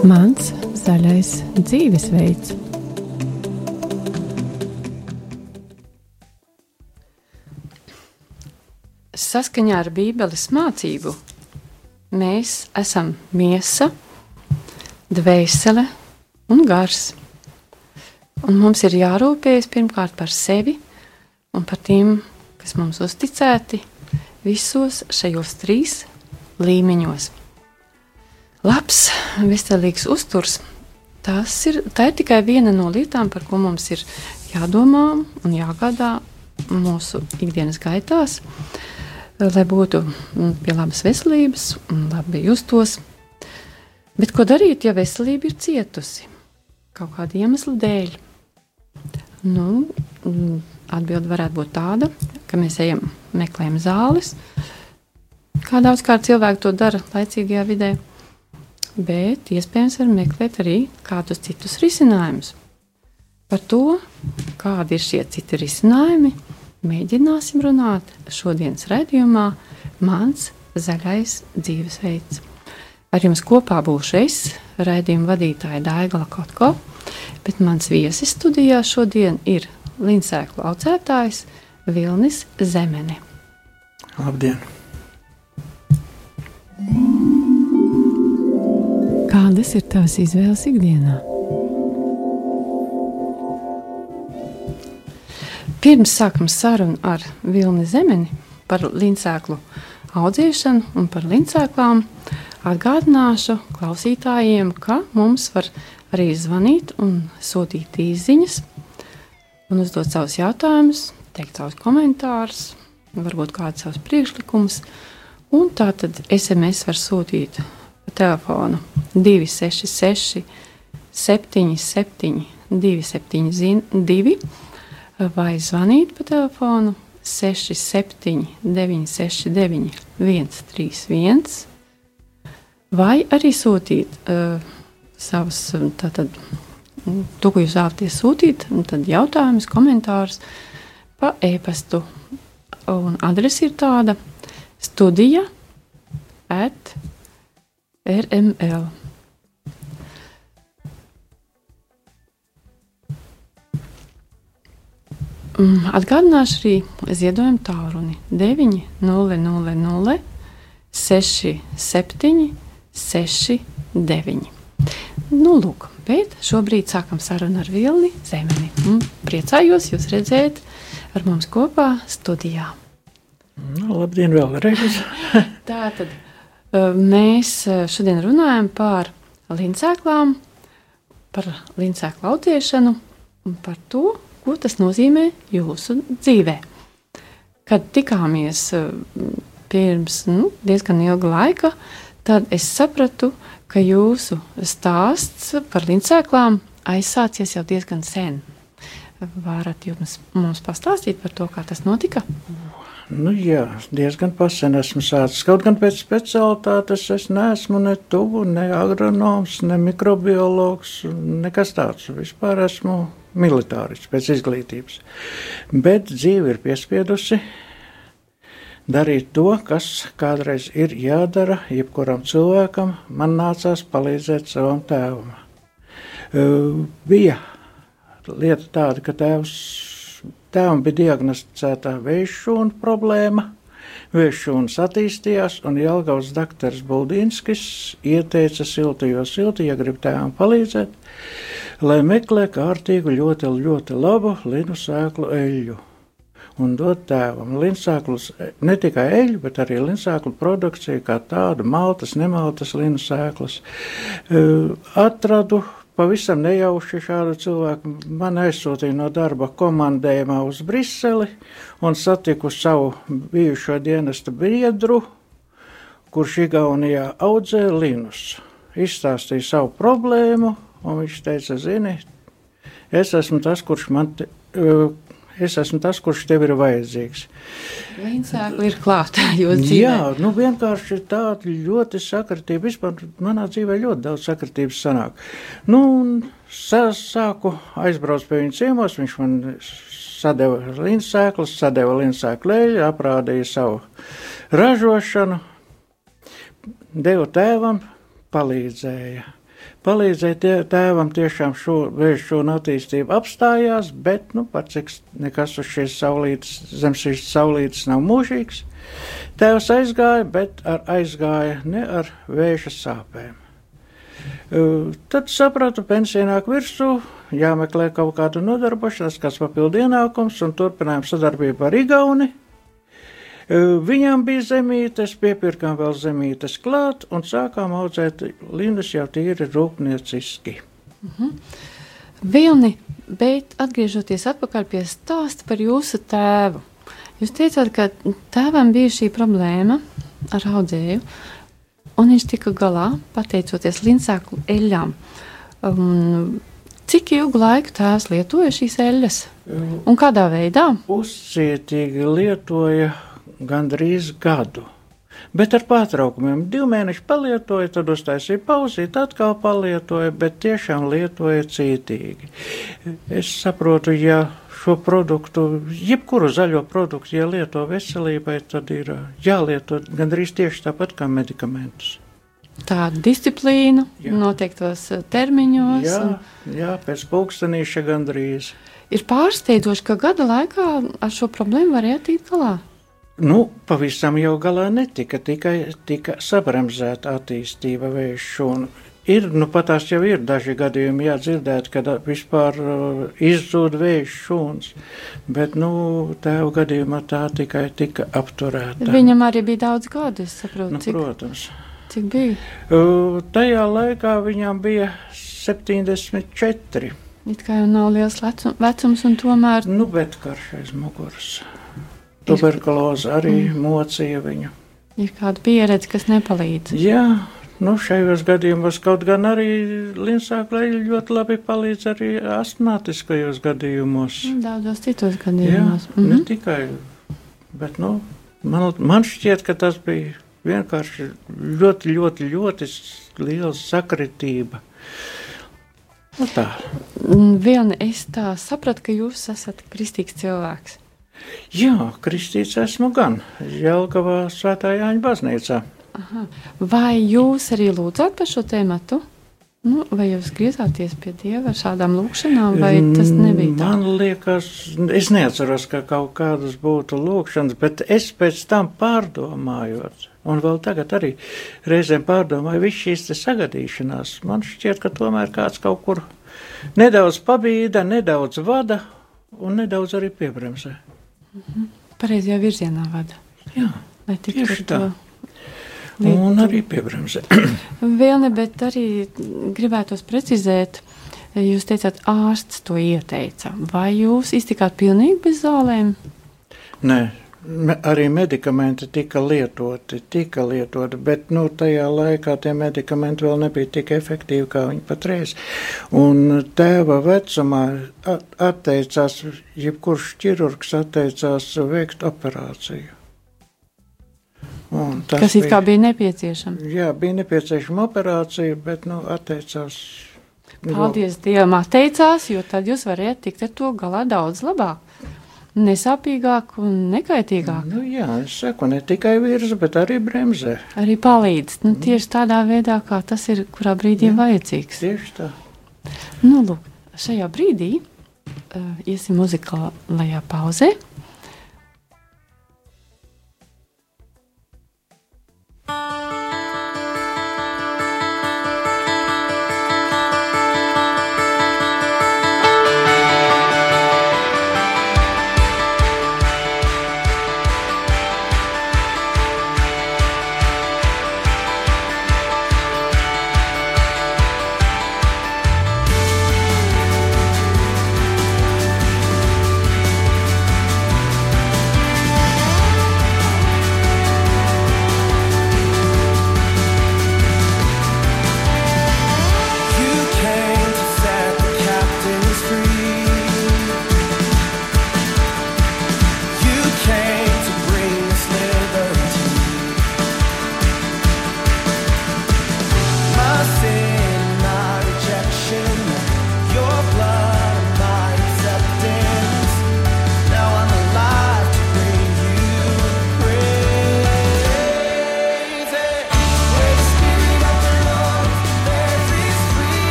Mans zaļais dzīvesveids. Saskaņā ar Bībeles mācību mēs esam miesa, dvēsele un gars. Un mums ir jārūpējas pirmkārt par sevi un par tiem, kas mums uzticēti visos šajos trīs līmeņos. Labs, veselīgs uzturs. Tas ir, ir tikai viena no lietām, par ko mums ir jādomā un jāgādā mūsu ikdienas gaitās, lai būtu pie labas veselības un labi justos. Bet ko darīt, ja veselība ir cietusi kaut kāda iemesla dēļ? Nu, Atbilde varētu būt tāda, ka mēs ejam, meklējam zāles. Kā daudzkārt cilvēki to dara laicīgajā vidē, bet iespējams var meklēt arī kādus citus risinājumus. Par to, kādi ir šie citi risinājumi, mēģināsim runāt šodienas raidījumā Mans zaļais dzīvesveids. Ar jums kopā būšu es, raidījuma vadītāja Dāngla Kotko, bet mans viesis studijā šodien ir līdzsēklu audzētājs Vilnis Zemene. Labdien! Kādas ir tavas izvēles ikdienā? Pirms sākam sarunu ar Vilni Zemeni par līdzsēklu audzēšanu un par līdzsēklām, atgādināšu klausītājiem, ka mums var arī zvanīt un sūtīt īsiņas un uzdot savus jautājumus, teikt savus komentārus, varbūt kādus savus priekšlikumus. Un tā tad SMS var sūtīt telefonu. 266, 77, 272, vai zvanīt pa telefonu? 67, 969, 131, vai arī sūtīt uh, savus tātad to, ko jūs vēlaties sūtīt, tad jautājumus, komentārus pa e-pastu. Un adrese ir tāda studija at rml. Mm, atgādināšu arī ziedojumu tālruni 900 67 69. Nu, lūk, bet šobrīd sākam sarunu ar Vilni Zemeni. Un priecājos jūs redzēt ar mums kopā studijā. Nu, labdien, vēlreiz! Tā tad mēs šodien runājam par līdzsēklām, par līdzsēklu audzēšanu un par to, ko tas nozīmē jūsu dzīvē. Kad tikāmies pirms nu, diezgan ilga laika, tad es sapratu, ka jūsu stāsts par līdzsēklām aizsācies jau diezgan sen. Varat jums mums pastāstīt par to, kā tas notika? Nu, jā, diezgan pasen esmu sācis. Kaut gan pēc specialitātes es neesmu ne tuvu, ne agronoms, ne mikrobiologs, nekas tāds. Vispār esmu militāris pēc izglītības. Bet dzīve ir piespiedusi darīt to, kas kādreiz ir jādara jebkuram cilvēkam. Man nācās palīdzēt savam tēvam. Bija lieta tāda, ka tēvs, tēvam bija diagnosticēta vējšūna problēma. Vēžšūnas attīstījās, un Jelgavas doktors Buldīnskis ieteica siltu, jo silti, ja grib tēvam palīdzēt, lai meklē kārtīgu, ļoti, ļoti labu linu sēklu eļļu un dot tēvam linsāklus, ne tikai eļļu, bet arī linsāklu produkciju kā tādu, maltas, nemaltas linu sēklas. Atradu pavisam nejauši šādu cilvēku. Man aizsūtīja no darba komandējumā uz Briseli un satiku savu bijušo dienesta biedru, kurš Igaunijā audzē linus. Izstāstīja savu problēmu, un viņš teica, zini, es esmu tas, kurš man te, es esmu tas, kurš tev ir vajadzīgs. Līdzsēkli ir klāta. Jā, nu vienkārši tāda ļoti sakritība. Vispār manā dzīvē ļoti daudz sakritības sanāk. Nu, sāku aizbraukt pie viņa ciemos, viņš man sadeva līdzsēklas, sadeva līdzsēklu eļu, aprādīja savu ražošanu, deva tēvam, palīdzēja. Palīdzēja tēvam tiešām šo vēža šūnu attīstību apstājās, bet, nu, par cik nekas uz šīs saulītes, zem šīs saulītes nav mūžīgs, tēvs aizgāja, bet ar aizgāja ne ar vēža sāpēm. Tad sapratu, pensija nāk virsū, jāmeklē kaut kāda nodarbošanās, kāds papildu ienākums un turpinājām sadarbību ar Igauni. Viņam bija zemītes, piepirkām vēl zemītes klāt un sākām audzēt linus jau tīri rūpnieciski. Mm -hmm. Vilni, bet atgriežoties atpakaļ pie stāsta par jūsu tēvu. Jūs teicāt, ka tēvam bija šī problēma ar audzēju, un viņš tika galā pateicoties linsāku eļļām. Um, cik ilgu laiku tēvs lietoja šīs eļļas un kādā veidā? Uzcietīgi lietoja gandrīz gadu. Bet ar pārtraukumiem divu mēnešu palietoja, tad uztaisīja pauzīt, atkal palietoja, bet tiešām lietoja cītīgi. Es saprotu, ja šo produktu, jebkuru zaļo produktu, ja lieto veselībai, tad ir jālieto gandrīz tieši tāpat kā medikamentus. Tāda disciplīna jā. noteiktos termiņos. Jā, jā pēc pulkstenīša gandrīz. Ir pārsteidzoši, ka gada laikā ar šo problēmu varēja tikt galā. Nu, pavisam jau galā netika, tikai tika sabremzēta attīstība vēža un ir, nu patās jau ir daži gadījumi jādzirdēt, kad vispār uh, izzūd vēža šūns, bet, nu, tēva gadījumā tā tikai tika apturēta. Viņam arī bija daudz gadu, es saprotu, nu, cik, protams. Cik bija? Uh, tajā laikā viņam bija 74. It kā jau nav liels vecums un tomēr. Nu, bet karš aiz muguras. Tuberkuloze arī mm. mocīja viņu. Ir kāda pieredze, kas nepalīdz. Jā, nu šajos gadījumos kaut gan arī linsāklēji ļoti labi palīdz arī astmātiskajos gadījumos. Nu, daudzos citos gadījumos. Jā, mm -hmm. ne tikai, bet, nu, man, man šķiet, ka tas bija vienkārši ļoti, ļoti, ļoti liela sakritība. Nu tā. Viena es tā sapratu, ka jūs esat kristīgs cilvēks. Jā, kristīts esmu gan Jelgavā Svētā Jāņa baznīcā. Aha. Vai jūs arī lūdzāt par šo tēmatu? Nu, vai jūs griezāties pie Dieva ar šādām lūkšanām, vai tas nebija tā? Man liekas, es neatceros, ka kaut kādas būtu lūkšanas, bet es pēc tam pārdomājot, un vēl tagad arī reizēm pārdomāju visu šīs te sagadīšanās, man šķiet, ka tomēr kāds kaut kur nedaudz pabīda, nedaudz vada un nedaudz arī piebremzē. Mhm. Pareizajā virzienā vada. Jā, lai tieši tā. Lietu. Un arī piebremzē. Vilni, bet arī gribētos precizēt, jūs teicāt, ārsts to ieteica. Vai jūs iztikāt pilnīgi bez zālēm? Nē, me, arī medikamenti tika lietoti, tika lietoti, bet nu, tajā laikā tie medikamenti vēl nebija tik efektīvi, kā viņi patreiz. Un tēva vecumā atteicās, jebkurš ķirurgs atteicās veikt operāciju. Kas it kā bija nepieciešama? Jā, bija nepieciešama operācija, bet nu, atteicās. Paldies Dievam, atteicās, jo tad jūs varētu tikt ar to galā daudz labāk nesāpīgāk un nekaitīgāk. Nu, jā, es saku, ne tikai virza, bet arī bremzē. Arī palīdz. Nu, tieši tādā veidā, kā tas ir, kurā brīdī jā, vajadzīgs. Tieši tā. Nu, lūk, šajā brīdī uh, iesim muzikālajā pauzē.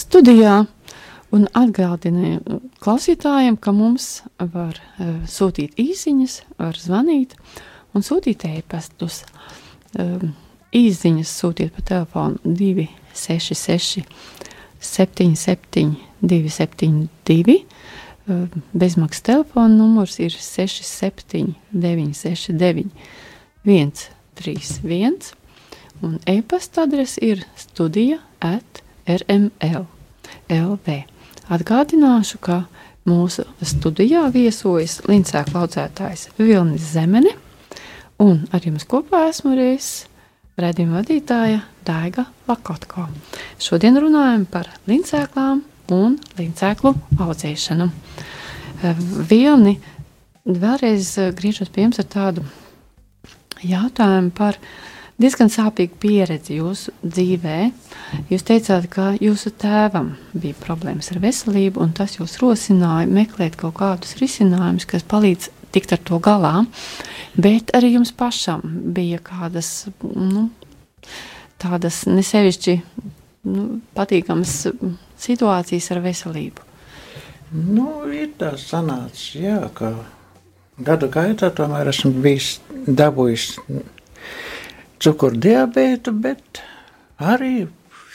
Studijā un atgādināju klausītājiem, ka mums var uh, sūtīt īsiņas, var zvanīt un sūtīt ēpastus. Um, īsiņas sūtiet pa telefonu 266 77 272. Bezmaksas telefona numurs ir 67 969 131 un e-pasta adrese ir studija at rml. LV. Atgādināšu, ka mūsu studijā viesojas Lincēka laucētājs Vilnis Zemene, un ar jums kopā esmu reizes redzījuma vadītāja Daiga Lakotko. Šodien runājam par lincēklām un lincēklu audzēšanu. Eh, Vilni, vēlreiz eh, griežos pie jums ar tādu jautājumu par diezgan sāpīgu pieredzi jūsu dzīvē. Jūs teicāt, ka jūsu tēvam bija problēmas ar veselību, un tas jūs rosināja meklēt kaut kādus risinājumus, kas palīdz tikt ar to galā. Bet arī jums pašam bija kādas nu, tādas nesevišķi nu, patīkamas situācijas ar veselību. Nu, ir tā sanācis, jā, ka gadu gaitā tomēr esmu bijis dabūjis cukurdiabētu, bet arī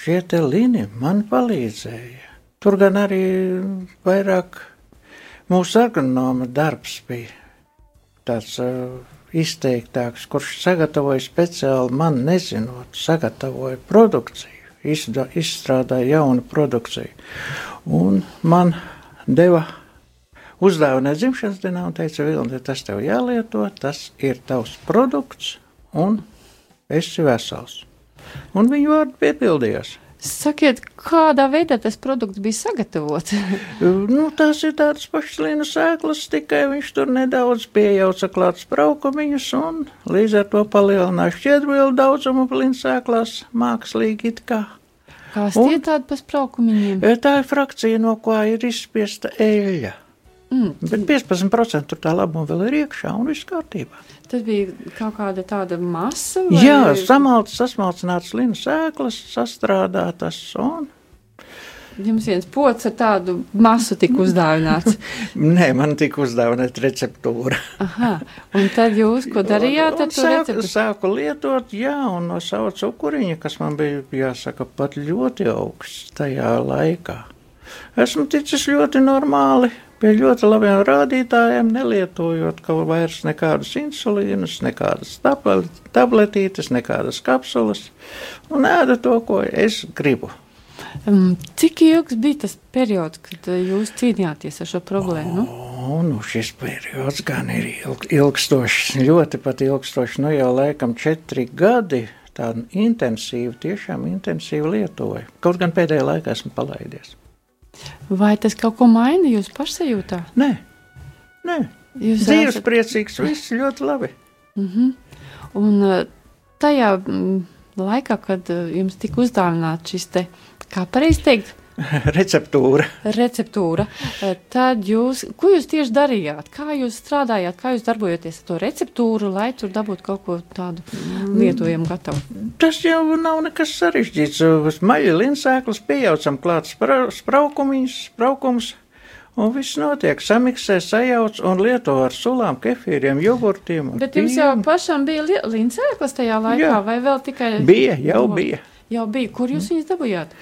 šie te līni man palīdzēja. Tur gan arī vairāk mūsu agronomā darbs bija tāds uh, izteiktāks, kurš sagatavoja speciāli man nezinot, sagatavoja produkciju, izda, izstrādāja jaunu produkciju. Un man deva uzdevumu dzimšanas dienā un teica, Vilni, tas tev jālieto, tas ir tavs produkts un esi vesels. Un viņu vārdu piepildījās. Sakiet, kādā veidā tas produkts bija sagatavots? nu, tās ir tādas pašas līnijas sēklas, tikai viņš tur nedaudz piejauca klāt spraukumiņus un līdz ar to palielināja šķiedrvielu daudzumu līnijas sēklās mākslīgi it kā. Kas tie tādi pa spraukumiņiem? Tā ir frakcija, no kā ir izspiesta eļļa. Mm. Bet 15% tur tā labuma vēl ir iekšā un viss kārtībā. Tas bija kaut kāda tāda masa? Vai? Jā, samalts, sasmalcināts linas sēklas, sastrādātas un. Jums viens pots ar tādu masu tika uzdāvināts. Nē, man tika uzdāvināta receptūra. Aha, un tad jūs, ko darījāt ar to receptūru? Sāku lietot, jā, un no sava cukuriņa, kas man bija, jāsaka, pat ļoti augsts tajā laikā. Esmu ticis ļoti normāli pie ļoti labiem rādītājiem, nelietojot kaut vairs nekādus insulīnus, nekādas tabletītes, nekādas kapsulas, un ēda to, ko es gribu. Cik ilgs bija tas periods, kad uh, jūs cīnījāties ar šo problēmu? O, nu šis periods gan ir ilg, ilgstošs, ļoti pat ilgstošs, nu jau laikam četri gadi. Tā intensīvi, tiešām intensīvi lietoju. Kaut gan pēdējā laikā esmu palaidies. Vai tas kaut ko maina jūsu pašsajūtā? Nē, Nē. Jūs dzīves esat... priecīgs, viss ļoti labi. Mm -hmm. Un tajā laikā, kad uh, jums tika uzdāvināts šis te, kā pareizi teikt, receptūra. receptūra. Tad jūs, ko jūs tieši darījāt? Kā jūs strādājāt, kā jūs darbojaties ar to receptūru, lai tur dabūtu kaut ko tādu lietojamu gatavu? Tas jau nav nekas sarežģīts. Maļa linsēklas pieejaucam klāt spraukumiņus, spraukums. Un viss notiek, samiksē, sajauc un lieto ar sulām, kefīriem, jogurtiem. Bet jums jau pašam bija lincēklas tajā laikā, Jā. vai vēl tikai? Bija, jau bija jau bija. Kur jūs viņus dabūjāt?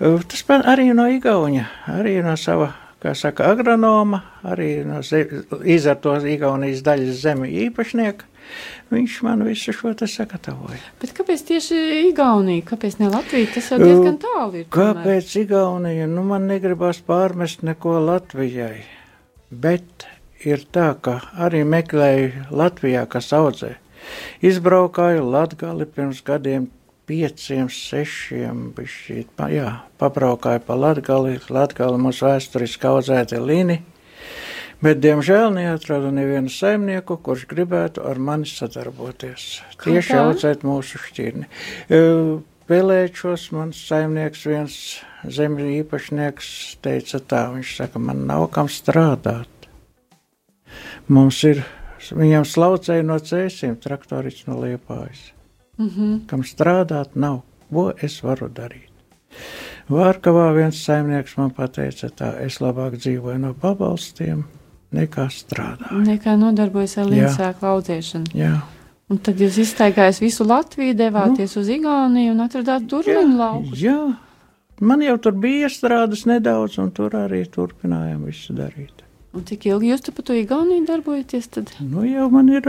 Tas man arī no Igauņa, arī no sava, kā saka, agronoma, arī no izartos Igaunijas daļas zemi īpašnieka. Viņš man visu šo te sagatavoja. Bet kāpēc tieši Igaunija, kāpēc ne Latvija? Tas jau diezgan tālu ir. Tomēr. Kāpēc Igaunija? Nu, man negribas pārmest neko Latvijai. Bet ir tā, ka arī meklēju Latvijā, kas audzē. Izbraukāju Latgali pirms gadiem pieciem, sešiem, bišķīt, pa, jā, pabraukāju pa Latgali, Latgali mums vēsturiski audzēti lini, bet, diemžēl, neatradu nevienu saimnieku, kurš gribētu ar mani sadarboties. Tieši audzēt mūsu šķirni. Vēlēšos mans saimnieks, viens zemes īpašnieks, teica tā, viņš saka, man nav kam strādāt. Mums ir, viņam slaucēja no cēsiem, traktoriņš no liepājas mm -hmm. kam strādāt nav. Ko es varu darīt? Vārkavā viens saimnieks man teica, tā es labāk dzīvoju no pabalstiem nekā strādāju. Nekā nodarbojas ar līdzsēklu audzēšanu. Jā. Un tad jūs iztaigājāt visu Latviju, devāties nu, uz Igauniju un atradāt turlinu lauku. Jā, man jau tur bija iestrādes nedaudz, un tur arī turpinājām visu darīt. Un cik ilgi jūs tur pa to Igauniju darbojaties? Tad? Nu, jau man ir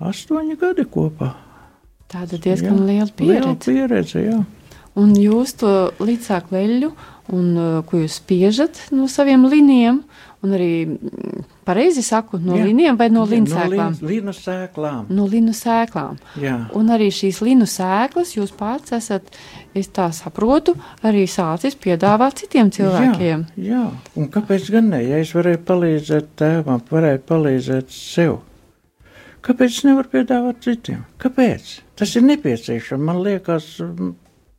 astoņi gadi kopā. Tāda diezgan jā, liela pieredze. Liela pieredze jā. Un jūs to līdzsāku leļu, un, uh, ko jūs spiežat no saviem liniem, un arī mm, pareizi saku, no Jā. liniem vai no līnu sēklām? No līnu sēklām. No līnu sēklām. Jā. Un arī šīs līnu sēklas jūs pats esat, es tā saprotu, arī sācis piedāvāt citiem cilvēkiem. Jā, jā. un kāpēc gan ne? Ja es varēju palīdzēt tēvam, varēju palīdzēt sev. Kāpēc es nevaru piedāvāt citiem? Kāpēc? Tas ir nepieciešams. Man liekas,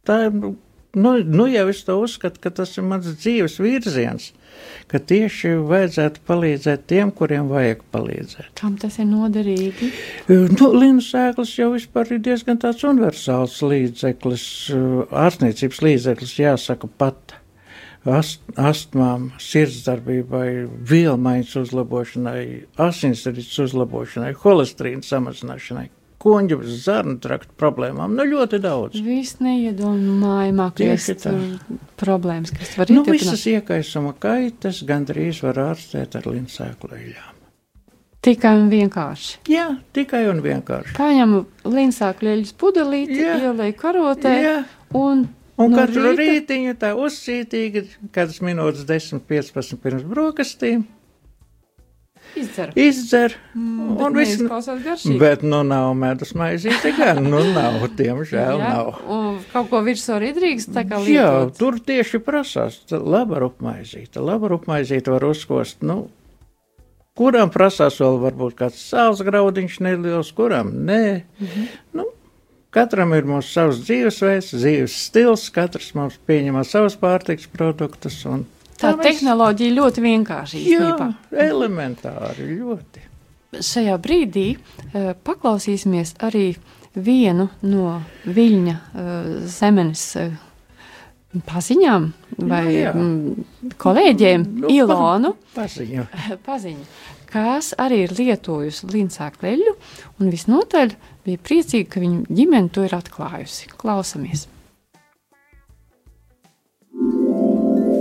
tā ir. Nu, nu jau es to uzskatu, ka tas ir mans dzīves virziens, ka tieši vajadzētu palīdzēt tiem, kuriem vajag palīdzēt. Kam tas ir noderīgi? Nu, Līnas sēklis jau ir diezgan tāds universāls līdzeklis, ārstniecības līdzeklis, jāsaka pat. Ast, astmām, sirdsdarbībai, vielmaiņas uzlabošanai, asinsrites uzlabošanai, holesterīna samazināšanai, koņģu zarnu traktu problēmām. Nu, ļoti daudz. Viss neiedomājamākais problēmas, kas var nu, visas iekaisuma kaitas gandrīz var ārstēt ar linsēklu eļām. Tikai un vienkārši. Jā, tikai un vienkārši. Paņemu linsāklu eļas pudelīti, ielēju karotē Jā. un Un no katru rīta... rītiņu tā uzcītīgi, kādas minūtes 10, 15 pirms brokastīm, Izdzer. Izdzer. Mm, un viss izklausās garšīgi. Bet, nu, nav medus maizīte gan, nu, nav, diemžēl Jā, nav. Un kaut ko virsū arī drīkst tā kā lietot. Jā, tur tieši prasās laba rupmaizīte. Laba rupmaizīte var uzkost, nu, kuram prasās vēl varbūt kāds sāls graudiņš neliels, kuram nē. Mm -hmm. Nu, Katram ir mūsu savs dzīvesveids, dzīves stils, katrs mums pieņem savus pārtiks produktus. Un Tā mēs... tehnoloģija ļoti vienkārši īstenībā. Jā, elementāri ļoti. Šajā brīdī uh, paklausīsimies arī vienu no Viļņa uh, zemenes uh, paziņām vai jā, jā. Mm, kolēģiem nu, Ilonu paziņu. paziņu, kas arī ir lietojusi linsāku leļu un visnotaļ bija priecīga, ka viņa ģimene to ir atklājusi. Klausamies!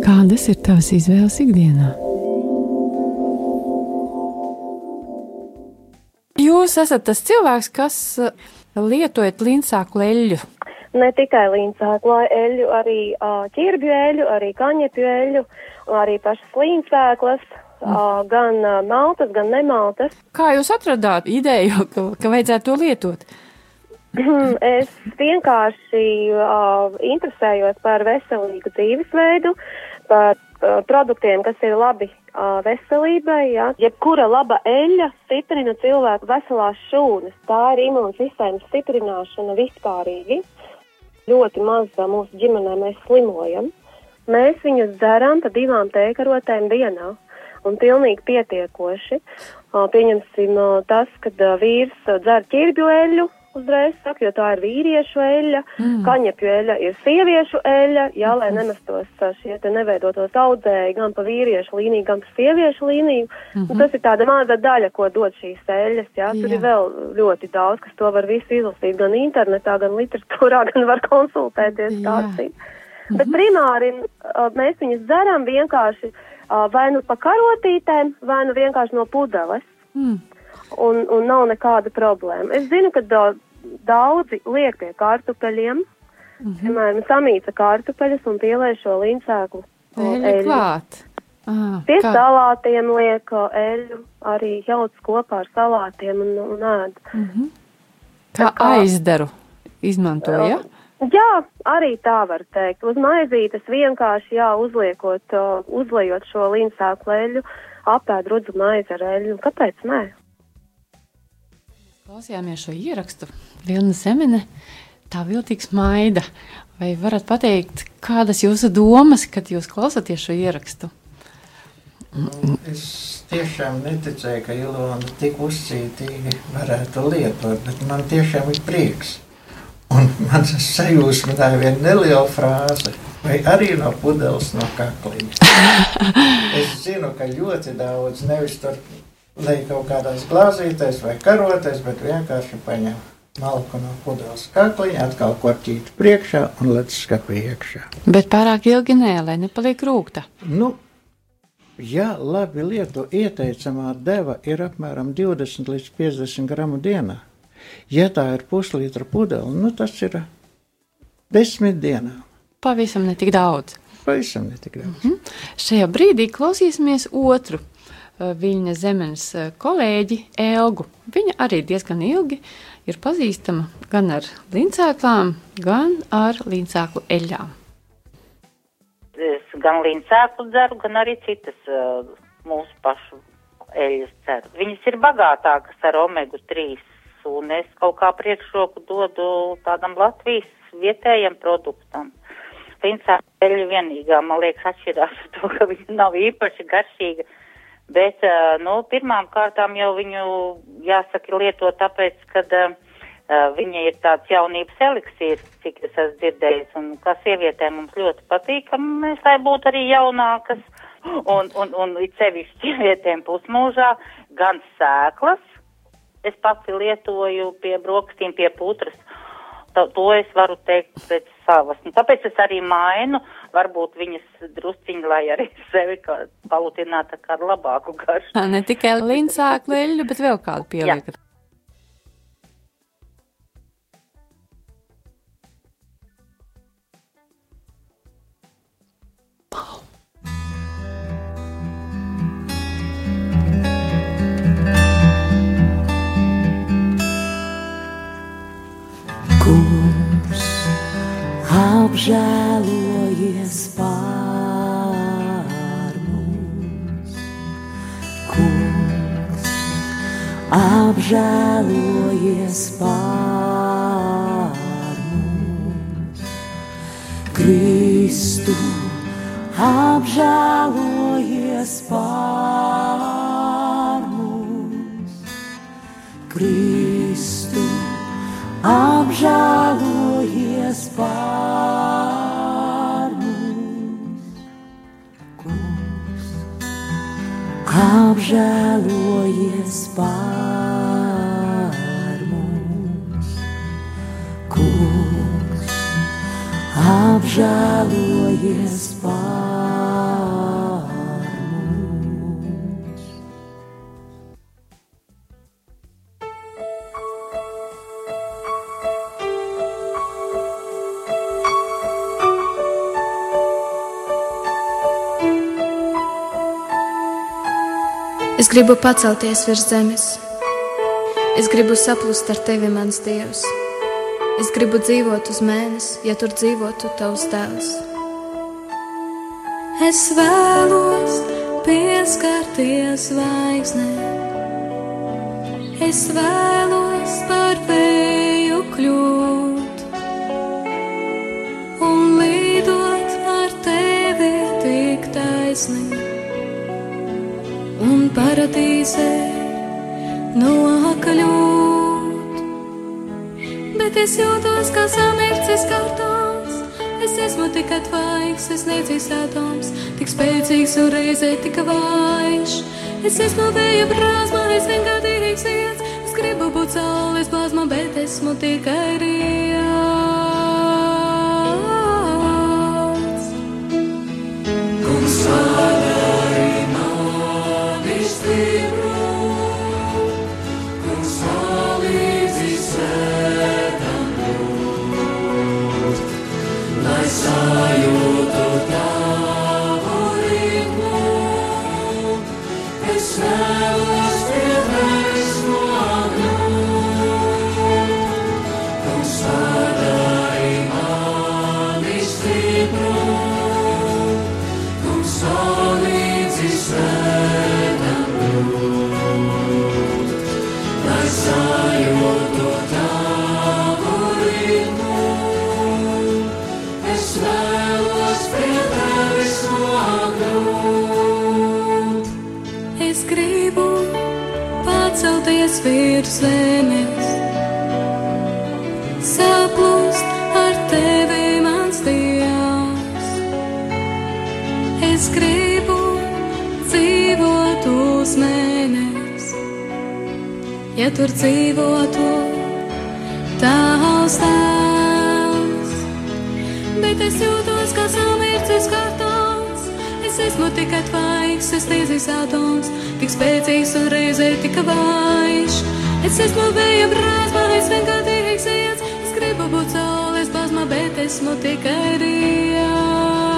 Kādas ir tavas izvēles ikdienā? Jūs esat tas cilvēks, kas uh, lietojat līnsāku eļļu. Ne tikai līnsāku eļļu, arī uh, ķirbju eļļu, arī kaņepju eļļu, arī pašas līnsāklas, mm. gan maltas, gan nemaltas. Kā jūs atradāt ideju, ka, ka vajadzētu to lietot? es vienkārši uh, interesējos par veselīgu dzīvesveidu, par uh, produktiem, kas ir labi uh, veselībai. Ja? Jebkura laba eļļa stiprina cilvēku veselās šūnas. Tā ir imūnsistēmas stiprināšana vispārīgi. Ļoti maz mūsu ģimenē mēs slimojam. Mēs viņus dzeram pa divām tēkarotēm dienā. Un pilnīgi pietiekoši. Pieņemsim tas, uh, vīrs dzer ķirbju eļļu, uzreiz saka, jo tā ir vīriešu eļļa, mm. kaņepju eļļa ir sieviešu eļļa, jā, lai nemestos šie te neveidotos audzēji gan pa vīriešu līniju, gan pa sieviešu līniju. Mm -hmm. Un tas ir tāda maza daļa, ko dod šīs eļļas, jā, tur jā. ir vēl ļoti daudz, kas to var visu izlasīt gan internetā, gan literatūrā, gan var konsultēties. Mm -hmm. Bet primāri mēs viņus dzeram vienkārši vai nu pa karotītēm, vai nu vienkārši no pudeles. Mm un, un nav nekāda problēma. Es zinu, ka daudzi liek pie kartupeļiem, mm -hmm. piemēram, samīca kartupeļus un pielēj šo līnsēklu eļļu klāt. Ah, pie kā? salātiem liek eļļu, arī jauc kopā ar salātiem un, un ēd. Mm -hmm. Kā, kā aizdaru izmantoja? Ja? Jā, arī tā var teikt. Uz maizītes vienkārši jā, uzliekot, uzlejot šo līnsāku eļļu, apēd rudzu maizi ar eļļu. Kāpēc nē? Klausījāmies šo ierakstu. Vilna Zemene, tā viltīgs maida. Vai varat pateikt, kādas jūsu domas, kad jūs klausāties šo ierakstu? Nu, es tiešām neticēju, ka Ilona tik uzcītīgi varētu lietot, bet man tiešām ir prieks. Un man sajūsmināja viena neliela frāze – Vai arī no pudeles, no kakliņa. es zinu, ka ļoti daudz nevis tur lai kaut kādās glāzītēs vai karotēs, bet vienkārši paņem malku no pudeles kakliņa, atkal korķīt priekšā un lec skapī iekšā. Bet pārāk ilgi nē, lai nepaliek rūkta. Nu, ja labi lietu ieteicamā deva ir apmēram 20 līdz 50 gramu dienā, ja tā ir puslītra pudele, nu tas ir desmit dienām. Pavisam netik daudz. Pavisam netik daudz. Mm -hmm. Šajā brīdī klausīsimies otru viņa zemes uh, kolēģi Elgu. Viņa arī diezgan ilgi ir pazīstama gan ar līncēklām, gan ar līncēklu eļļām. Es gan līncēklu dzeru, gan arī citas uh, mūsu pašu eļļas dzeru. Viņas ir bagātākas ar omega 3, un es kaut kā priekšroku dodu tādam Latvijas vietējam produktam. Lincāpeļa vienīgā, man liekas, atšķirās ar to, ka viņa nav īpaši garšīga. Bet, nu, pirmām kārtām jau viņu, jāsaka, lieto tāpēc, ka uh, viņa ir tāds jaunības eliksīrs, cik es esmu dzirdējis, un kā sievietēm mums ļoti patīk, ka mēs lai būtu arī jaunākas, un, un, un it sevišķi sievietēm pusmūžā, gan sēklas, es pati lietoju pie brokastīm, pie putras, to, to es varu teikt pēc savas. Un tāpēc es arī mainu, varbūt viņas drusciņi, lai arī sevi palutinātu kā ar labāku garšu. Ne tikai līnsāku eļļu, bet vēl kādu pieliekat. Apžēlojies pār mums, kungs, apžēlojies pār mums, Kristu, apžēlojies pār mums, Kristu, apžēlojies apžēlojies pār mums, kungs, apžēlojies pār Es gribu pacelties virs zemes. Es gribu saplust ar tevi, mans dievs. Es gribu dzīvot uz mēnesi, ja tur dzīvotu tavs tēls. Es vēlos pieskarties zvaigznē. Es vēlos par vēju kļūt un lidot ar tevi tik taisnīgi paradīzē nokļūt. Bet es jūtos kā samircis kartons, es esmu tik atvaigs, es necīs atoms, tik spēcīgs un reizē tik vājš. Es esmu vēja brāzma, es vienkārtīgs iets, es gribu būt saules plazma, bet esmu tikai riels. Spēcīgs un reizē tik vājš. Es esmu vēja brāzma, es vienkārtīgs iets, es gribu būt saules bazma, bet esmu tikai rīja.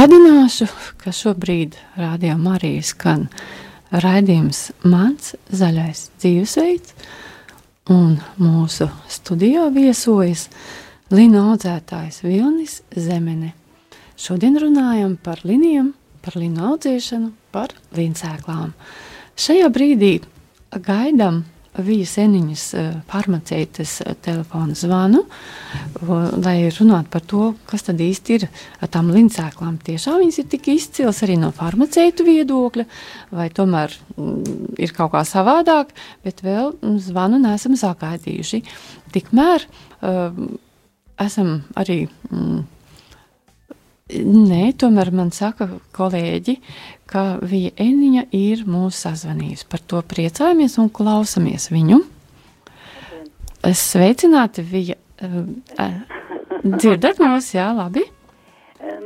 Atgādināšu, ka šobrīd rādījumā arī skan raidījums Mans zaļais dzīvesveids, un mūsu studijā viesojas Lina audzētājs Vilnis Zemene. Šodien runājam par linijām, par linu audzēšanu, par līnsēklām. Šajā brīdī gaidām Vija Seniņas eh, farmaceitas eh, telefona zvanu, lai runātu par to, kas tad īsti ir ar tām lincēklām. Tiešām viņas ir tik izcils arī no farmaceitu viedokļa, vai tomēr mm, ir kaut kā savādāk, bet vēl mm, zvanu nesam sagaidījuši. Tikmēr esam arī. Mm, Nē, tomēr man saka kolēģi, ka viņa Eniņa ir mūsu sazvanījusi. Par to priecājamies un klausamies viņu. Sveicināti, viņa uh, dzirdat mūs, jā, labi?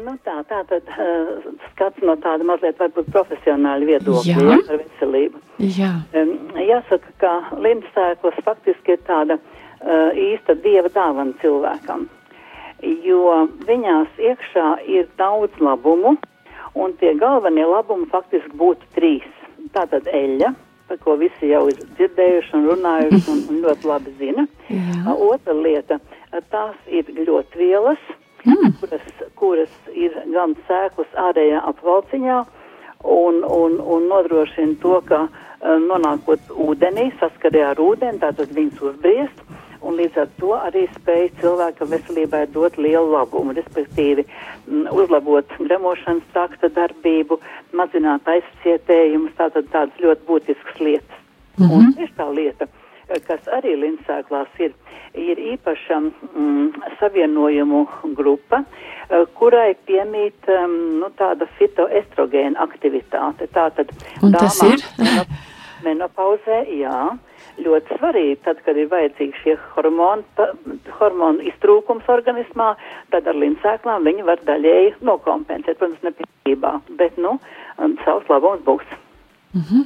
Nu tā, tā tad uh, skats no tāda mazliet varbūt profesionāla viedokļa ja, par veselību. Jā. Um, jāsaka, ka limsēklas faktiski ir tāda uh, īsta dieva dāvana cilvēkam jo viņās iekšā ir daudz labumu, un tie galvenie labumi faktiski būtu trīs. Tātad eļļa, par ko visi jau ir dzirdējuši un runājuši un, un ļoti labi zina. Jā. Otra lieta, tās ir gļotvielas, mm. kuras, kuras ir gan sēklas ārējā apvalciņā un, un, un nodrošina to, ka nonākot ūdenī, saskarē ar ūdeni, tātad viņas uzbriest un līdz ar to arī spēj cilvēka veselībai dot lielu labumu, respektīvi m, uzlabot gremošanas trakta darbību, mazināt aizcietējumus, tātad tādas ļoti būtiskas lietas. Mm -hmm. Un trešā lieta, kas arī linsēklās ir, ir īpaša mm, savienojumu grupa, kurai piemīt um, nu, tāda fitoestrogēna aktivitāte. Tātad, Un tas dāmā, ir? menopauzē, jā ļoti svarīgi. Tad, kad ir vajadzīgi šie hormoni, hormonu iztrūkums organismā, tad ar linsēklām viņi var daļēji nokompensēt, protams, nepilnībā, bet, nu, savs labums būs. Mm -hmm.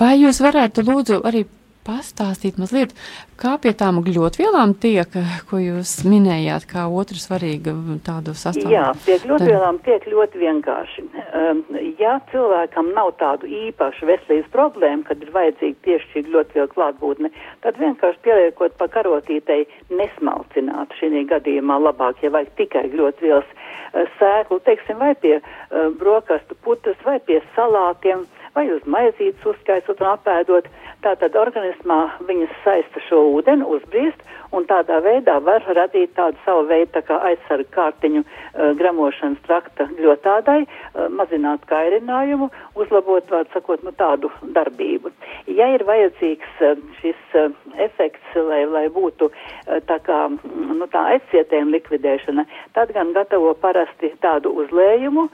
Vai jūs varētu lūdzu arī pastāstīt mazliet, kā pie tām gļotvielām tiek, ko jūs minējāt, kā otru svarīgu tādu sastāvu? Jā, pie gļotvielām tiek ļoti vienkārši. Um, ja cilvēkam nav tādu īpašu veselības problēmu, kad ir vajadzīgi piešķirt gļotvielu klātbūtne, tad vienkārši pieliekot pa karotītei nesmalcināt šī gadījumā labāk, ja vajag tikai gļotvielas uh, sēklu, teiksim, vai pie uh, brokastu putas, vai pie salātiem, vai uz maizītes uzskaisot un apēdot. Tātad organismā viņas saista šo ūdeni, uzbriest, un tādā veidā var radīt tādu savu veidu tā kā aizsargu kārtiņu uh, gramošanas trakta ļotādai, uh, mazināt kairinājumu, uzlabot, var sakot, nu tādu darbību. Ja ir vajadzīgs uh, šis uh, efekts, lai, lai būtu uh, tā kā, mm, nu tā aizcietējuma likvidēšana, tad gan gatavo parasti tādu uzlējumu,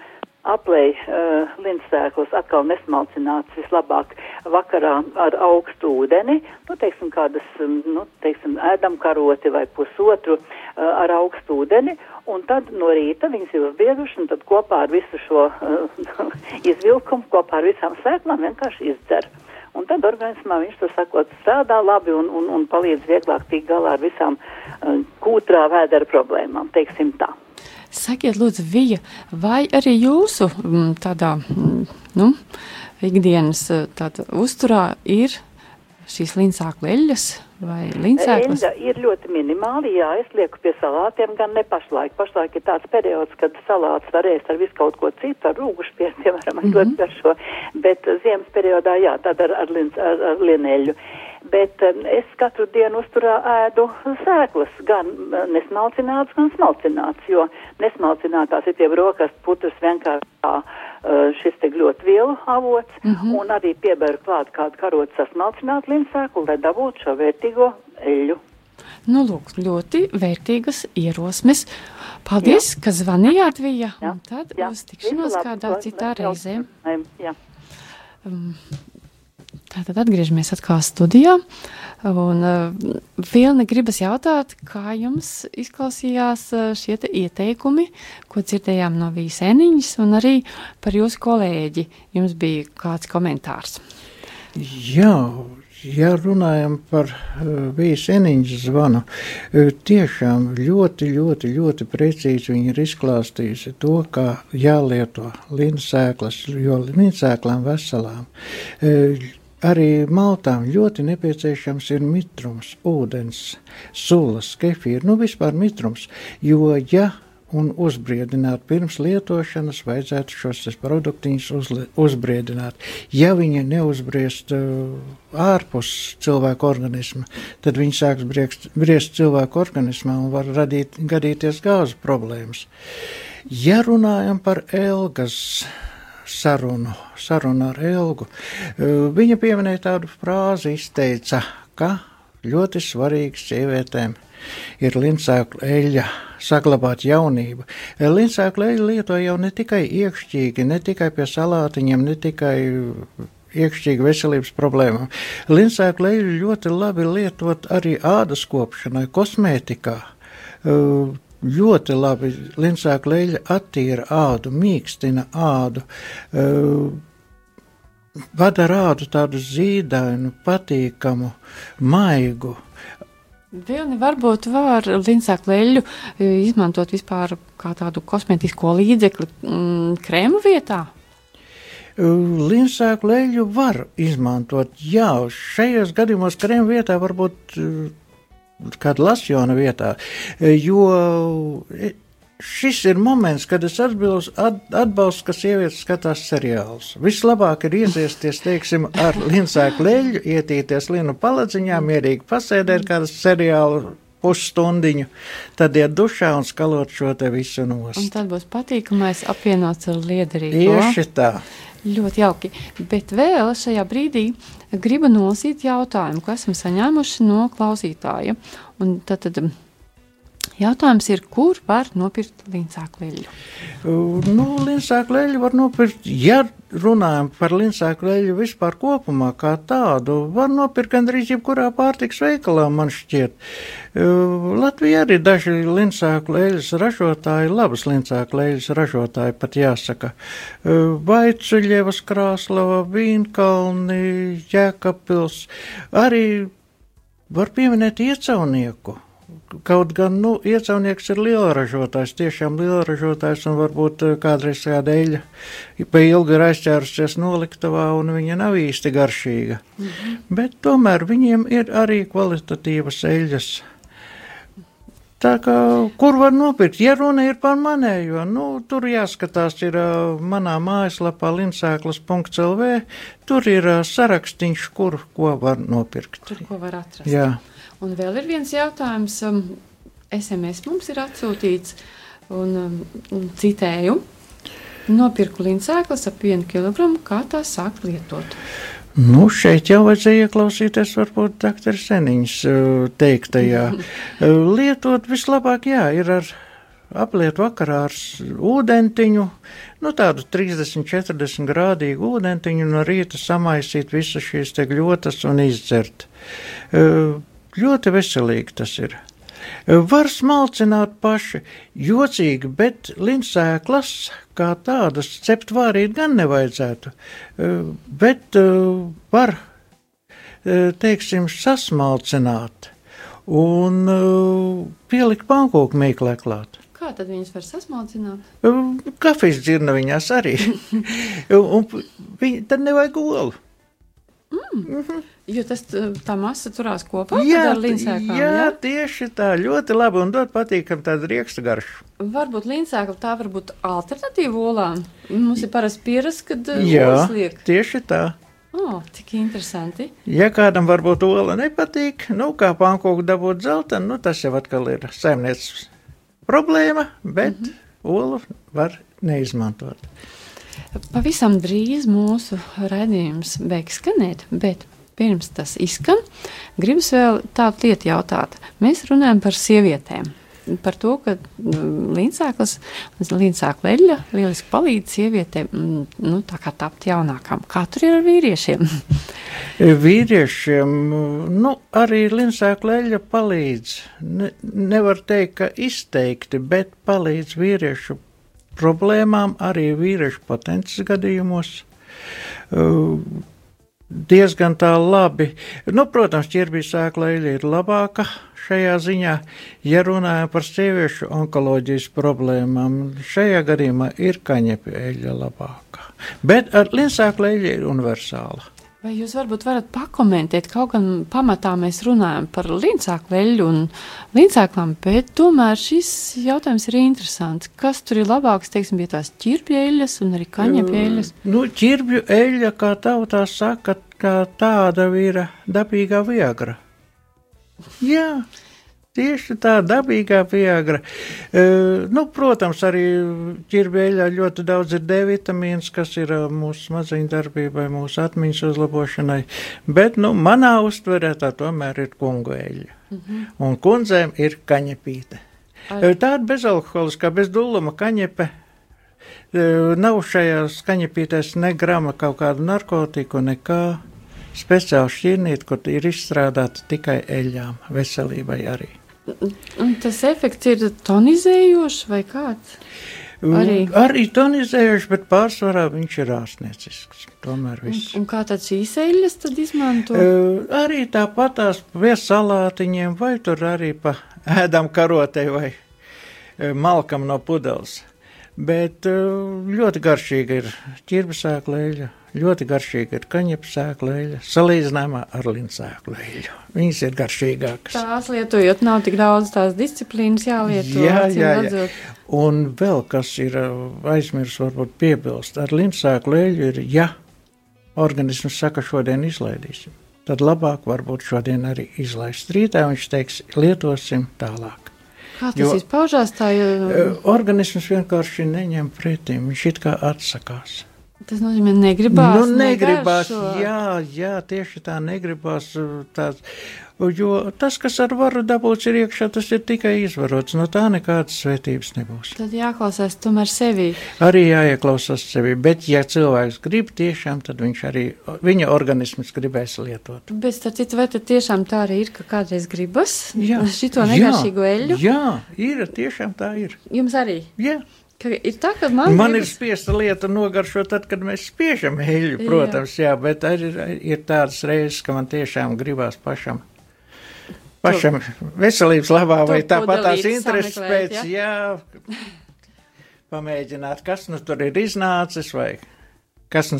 aplēj uh, lindsēklas atkal nesmalcināts vislabāk vakarā ar augstu ūdeni, nu, teiksim, kādas, um, nu, teiksim, ēdam karoti vai pusotru uh, ar augstu ūdeni, un tad no rīta viņas ir uzbieduši, un tad kopā ar visu šo uh, izvilkumu, kopā ar visām sēklām vienkārši izdzer. Un tad organismā viņš, tā sakot, strādā labi un, un, un palīdz vieglāk tikt galā ar visām uh, kūtrā vēdera problēmām, teiksim tā. Sakiet, lūdzu, Vija, vai arī jūsu mm, tādā, mm, nu, ikdienas eh, tāda uzturā ir šīs līnsāku leļas vai? Eļļa ir ļoti minimāli, jā, es lieku pie salātiem, gan ne pašlaik. Pašlaik ir tāds periods, kad salāts var ēst ar visu kaut ko citu, ar rūgušpiem, piemēram, ar mm -hmm. garšo, bet ziemas periodā, jā, tad ar, ar, lins, ar, ar lieneļu. Bet um, es katru dienu uzturā ēdu sēklas, gan nesmalcinātas, gan smalcinātas, jo nesmalcinātās ir tie brokastu putras vienkārši kā uh, šis te ļoti vielu avots, mm -hmm. un arī pieberu klāt kādu karotu sasmalcinātu linsēklu, lai dabūtu šo vērtīgo eļu. Nu, lūk, ļoti vērtīgas ierosmes. Paldies, jā. ka zvanījāt, Vija. Tad jā. uz tikšanos kādā citā reizē. Jā. Um, Tātad atgriežamies atkal studijā. Un uh, Vilni gribas jautāt, kā jums izklausījās uh, šie ieteikumi, ko dzirdējām no Vīsēniņas, un arī par jūsu kolēģi. Jums bija kāds komentārs? Jā, ja runājam par uh, Vīsēniņas zvanu, tiešām ļoti, ļoti, ļoti precīzi viņi ir izklāstījusi to, kā jālieto linsēklas, jo linsēklām veselām. Uh, Arī maltām ļoti nepieciešams ir mitrums, ūdens, sulas, kefīra, nu vispār mitrums, jo ja un uzbriedināt pirms lietošanas, vajadzētu šos produktiņus uzli, uzbriedināt. Ja viņi neuzbriest uh, ārpus cilvēka organisma, tad viņi sāks briekst, briest cilvēku organismā un var radīt, gadīties gāzu problēmas. Ja runājam par elgas sarunu, sarunu ar Elgu. Viņa pieminēja tādu frāzi, izteica, ka ļoti svarīgs sievietēm ir lincēkla eļļa saglabāt jaunību. Lincēkla eļļa lieto jau ne tikai iekšķīgi, ne tikai pie salātiņiem, ne tikai iekšķīgi veselības problēmām. Lincēkla eļļu ļoti labi lietot arī ādas kopšanai, kosmētikā ļoti labi linsāka leļa attīra ādu, mīkstina ādu, padara ādu tādu zīdainu, patīkamu, maigu. Vilni varbūt var linsāku leļu izmantot vispār kā tādu kosmetisko līdzekli mm, krēmu vietā? Linsāku leļu var izmantot, jā, šajos gadījumos krēmu vietā varbūt kāda lasjona vietā, jo šis ir moments, kad es atbilstu, atbalstu, ka sievietes skatās seriālus. Vislabāk ir iesaisties, teiksim, ar linsēku leļu, ietīties linu paladziņā, mierīgi pasēdēt kādu seriālu pusstundiņu, tad iet dušā un skalot šo te visu nost. Un tad būs patīkamais apvienots ar liederīgo. Tieši tā. Ļoti jauki. Bet vēl šajā brīdī gribu nosīt jautājumu, ko esam saņēmuši no klausītāja. Un tad, tad Jautājums ir, kur var nopirkt līnsāku leļu? Nu, līnsāku leļu var nopirkt, ja runājam par līnsāku leļu vispār kopumā kā tādu, var nopirkt gandrīz jebkurā pārtiks veikalā, man šķiet. Latvija arī daži līnsāku leļas ražotāji, labas līnsāku leļas ražotāji pat jāsaka. Vaicuļievas Krāslava, Vīnkalni, Jēkapils, arī var pieminēt iecaunieku. Kaut gan, nu, iecaunieks ir lielražotājs, tiešām lielražotājs, un varbūt eh, kādreiz kāda eļļa pa ilgi ir aizķērusies noliktavā, un viņa nav īsti garšīga. -hmm. Bet tomēr viņiem ir arī kvalitatīvas eļļas. Tā kā, kur var nopirkt? Ja runa ir par manējo, nu, tur jāskatās ir manā mājaslapā linsēklas.lv, tur ir ā, sarakstīns, kur ko var nopirkt. Tur, ko var atrast. Jā. Un vēl ir viens jautājums. Um, SMS mums ir atsūtīts, un, um, un citēju. Nopirku līntsēklas ap vienu kilogramu, kā tās sākt lietot. Nu, šeit jau vajadzēja ieklausīties, varbūt doktora Seniņas ā, teiktajā. Ā, Lietot vislabāk, jā, ir ar apliet vakarā ar ūdentiņu, nu tādu 30-40 grādīgu ūdentiņu, no rīta samaisīt visas šīs te gļotas un izdzert. Ā, Ļoti veselīgi tas ir. Var smalcināt paši, jocīgi, bet linsēklas kā tādas cept vārīt gan nevajadzētu. Eh, Bet eh, var, eh, teiksim, sasmalcināt un pielikt pankūku mīklē klāt. Kā tad viņas var sasmalcināt? Kafijas dzirna viņās arī. un viņi, tad nevajag olu. Jo tas tā masa turās kopā Jā, ar līntsēklām. jā, tieši tā, ļoti labi un dod patīkam tādu riekstu garšu. Varbūt līntsēkla tā var būt alternatīva olām. Mums ir parasti pierasts, kad uh, Jā, liek. tieši tā. O, cik interesanti. Ja kādam varbūt ola nepatīk, nu, kā pankūku dabūt zeltainu, nu, tas jau atkal ir saimnieces problēma, bet mm -hmm. olu var neizmantot. Pavisam drīz mūsu raidījums beigs skanēt, bet pirms tas izskan, gribas vēl tādu lietu jautāt. Mēs runājam par sievietēm. Par to, ka līdzsāklis, līdzsākla eļļa lieliski palīdz sievietēm mm, nu, tā kā tapt jaunākām. Kā tur ir ar vīriešiem? Vīriešiem nu, arī linsēkla eļļa palīdz. Ne, nevar teikt, ka izteikti, bet palīdz vīriešu problēmām, arī vīriešu potences gadījumos. Uh, diezgan tā labi. Nu, protams, ķirbīs sēkla eļļa ir labāka šajā ziņā, ja runājam par sieviešu onkoloģijas problēmām. Šajā gadījumā ir kaņepja eļļa labāka. Bet ar linsēkla eļļa ir universāla. Vai jūs varbūt varat pakomentēt, kaut gan pamatā mēs runājam par līdzsāklu eļļu un līdzsāklām, bet tomēr šis jautājums ir interesants. Kas tur ir labāks, teiksim, bija tās ķirpja eļļas un arī kaņepja eļļas? Nu, ķirbju eļļa, kā tautā saka, kā tāda ir dabīgā viagra. Jā, tieši tā dabīgā viagra. E, nu, protams, arī ķirbju eļļā ļoti daudz ir D vitamīns, kas ir ā, mūsu smadzeņu darbībai, mūsu atmiņas uzlabošanai, bet, nu, manā uztverē tā tomēr ir kungu eļļa. Un kundzēm ir kaņepīte. Ar- E, Tāda bezalkoholiskā, bez duluma kaņepe. E, Nav šajā skaņepītēs ne grama kaut kādu narkotiku, nekā speciāli šķirnīt, kur ir izstrādāta tikai eļļām, veselībai arī. Un tas efekts ir tonizējošs vai kāds? Arī. Arī, arī tonizējuši, bet pārsvarā viņš ir ārstniecisks. Tomēr Un, viss. un kā tad šīs eļļas tad izmanto? Uh, arī tāpat tās pie salātiņiem, vai tur arī pa ēdam karotei vai malkam no pudeles. Bet uh, ļoti garšīga ir ķirbsēkla eļļa, ļoti garšīga ir kaņepsēkla eļļa, salīdzinājumā ar linsēkla eļļu. Viņas ir garšīgākas. Tās lietojot, nav tik daudz tās disciplīnas jālieto. Jā, jā, jā. Un vēl kas ir aizmirsts, varbūt piebilst, ar linsēklu eļļu ir, ja organisms saka, šodien izlaidīsim, tad labāk varbūt šodien arī izlaist. Rītā viņš teiks, lietosim tālāk. Kā tas Jo- izpaužās, tā Uh, Organisms vienkārši neņem pretim, viņš it kā atsakās. Tas nozīmē negribās. nu, negribās, negaršo. jā, jā, tieši tā negribās. uh, Tāds, jo tas, kas ar varu dabūts ir iekšā, tas ir tikai izvarots. No tā nekādas svētības nebūs. Tad jāklausās tomēr sevi. Arī jāieklausās sevi, bet, ja cilvēks grib tiešām, tad viņš arī, viņa organisms gribēs lietot. Bet, starp citu, vai tad tiešām tā arī ir, ka kādreiz gribas Jā. šito negaršīgo eļļu? Jā, ir, tiešām tā ir. Jums arī. Jā. Ir tā, man, Man ir spiesta lieta nogaršot, tad, kad mēs spiežam eļļu, Jā. protams, jā, bet arī ir tādas reizes, ka man tiešām gribās pašam. Pašam veselības labā, vai To tāpat tās intereses pēc, jā, pamēģināt, kas nu tur ir iznācis, vai kas nu,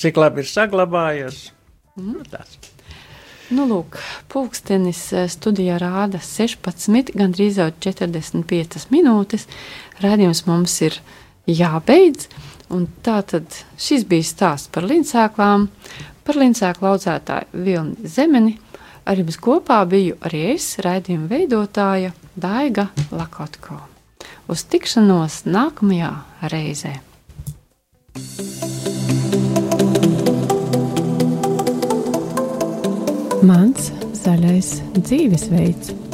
cik labi ir saglabājies. Mhm. Nu, tāds. Nu, lūk, pulkstenis eh, studijā rāda 16, gandrīz jau 45 minūtes. Radījums mums ir jābeidz. Un tā tad šis bija stāsts par linsēklām, par linsēklu audzētāju Vilni Zemeni. Ar jums kopā biju arī es, raidījuma veidotāja Daiga Lakotko. Uz tikšanos nākamajā reizē! Mans zaļais dzīvesveids.